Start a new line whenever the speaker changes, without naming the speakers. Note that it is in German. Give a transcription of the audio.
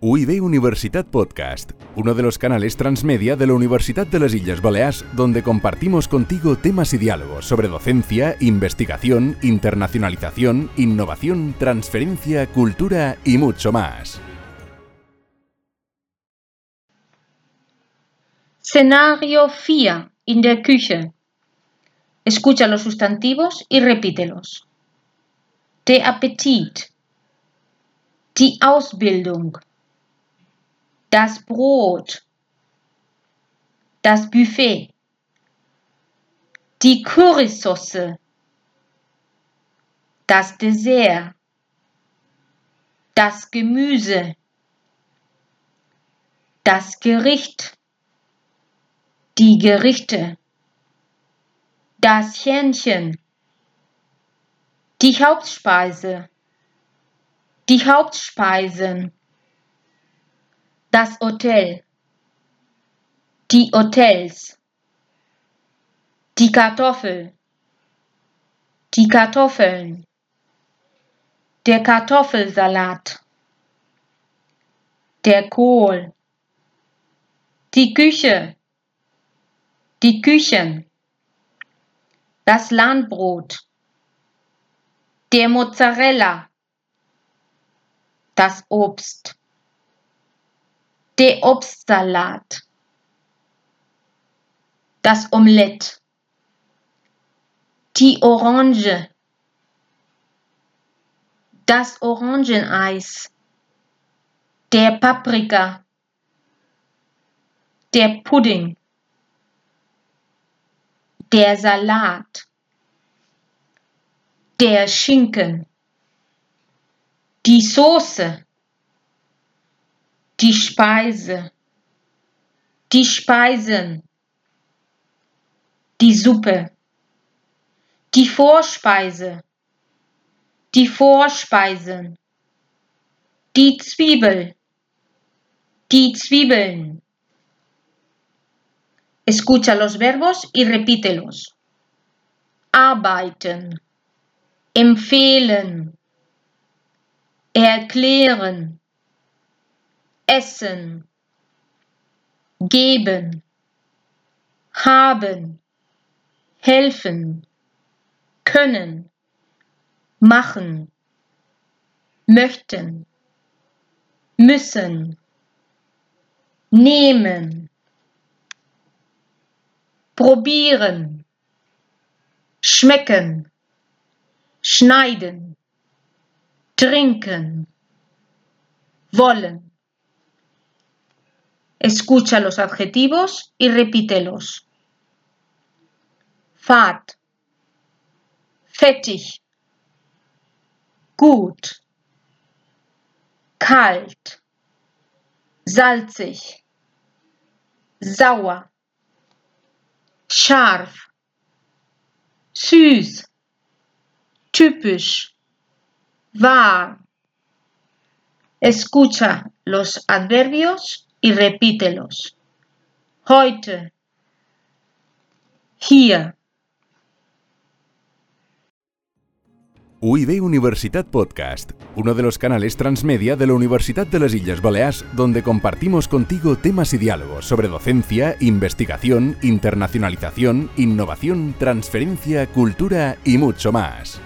UIB Universitat Podcast, uno de los canales transmedia de la Universidad de las Islas Baleares, donde compartimos contigo temas y diálogos sobre docencia, investigación, internacionalización, innovación, transferencia, cultura y mucho más.
Scenario 4 in der Küche. Escucha los sustantivos y repítelos. Der Appetit. Die Ausbildung. Das Brot. Das Buffet. Die Currysauce. Das Dessert. Das Gemüse. Das Gericht. Die Gerichte. Das Hähnchen. Die Hauptspeise. Die Hauptspeisen. Das Hotel. Die Hotels. Die Kartoffel. Die Kartoffeln. Der Kartoffelsalat. Der Kohl. Die Küche. Die Küchen. Das Landbrot. Der Mozzarella. Das Obst. Der Obstsalat. Das Omelett. Die Orange. Das Orangeneis. Der Paprika. Der Pudding. Der Salat. Der Schinken. Die Soße die Speise, die Speisen, die Suppe, die Vorspeise, die Vorspeisen, die Zwiebel, die Zwiebeln. Escucha los verbos y repítelos. Arbeiten, empfehlen, erklären, essen, geben, haben, helfen, können, machen, möchten, müssen, nehmen, probieren, schmecken, schneiden, trinken, wollen. Escucha los adjetivos y repítelos. Fad, fettig, gut, kalt, salzig, sauer, scharf, süß, typisch, wahr. Escucha los adverbios y repítelos. Heute. Hier.
UIB Universitat Podcast, uno de los canales transmedia de la Universidad de las Islas Baleares, donde compartimos contigo temas y diálogos sobre docencia, investigación, internacionalización, innovación, transferencia, cultura y mucho más.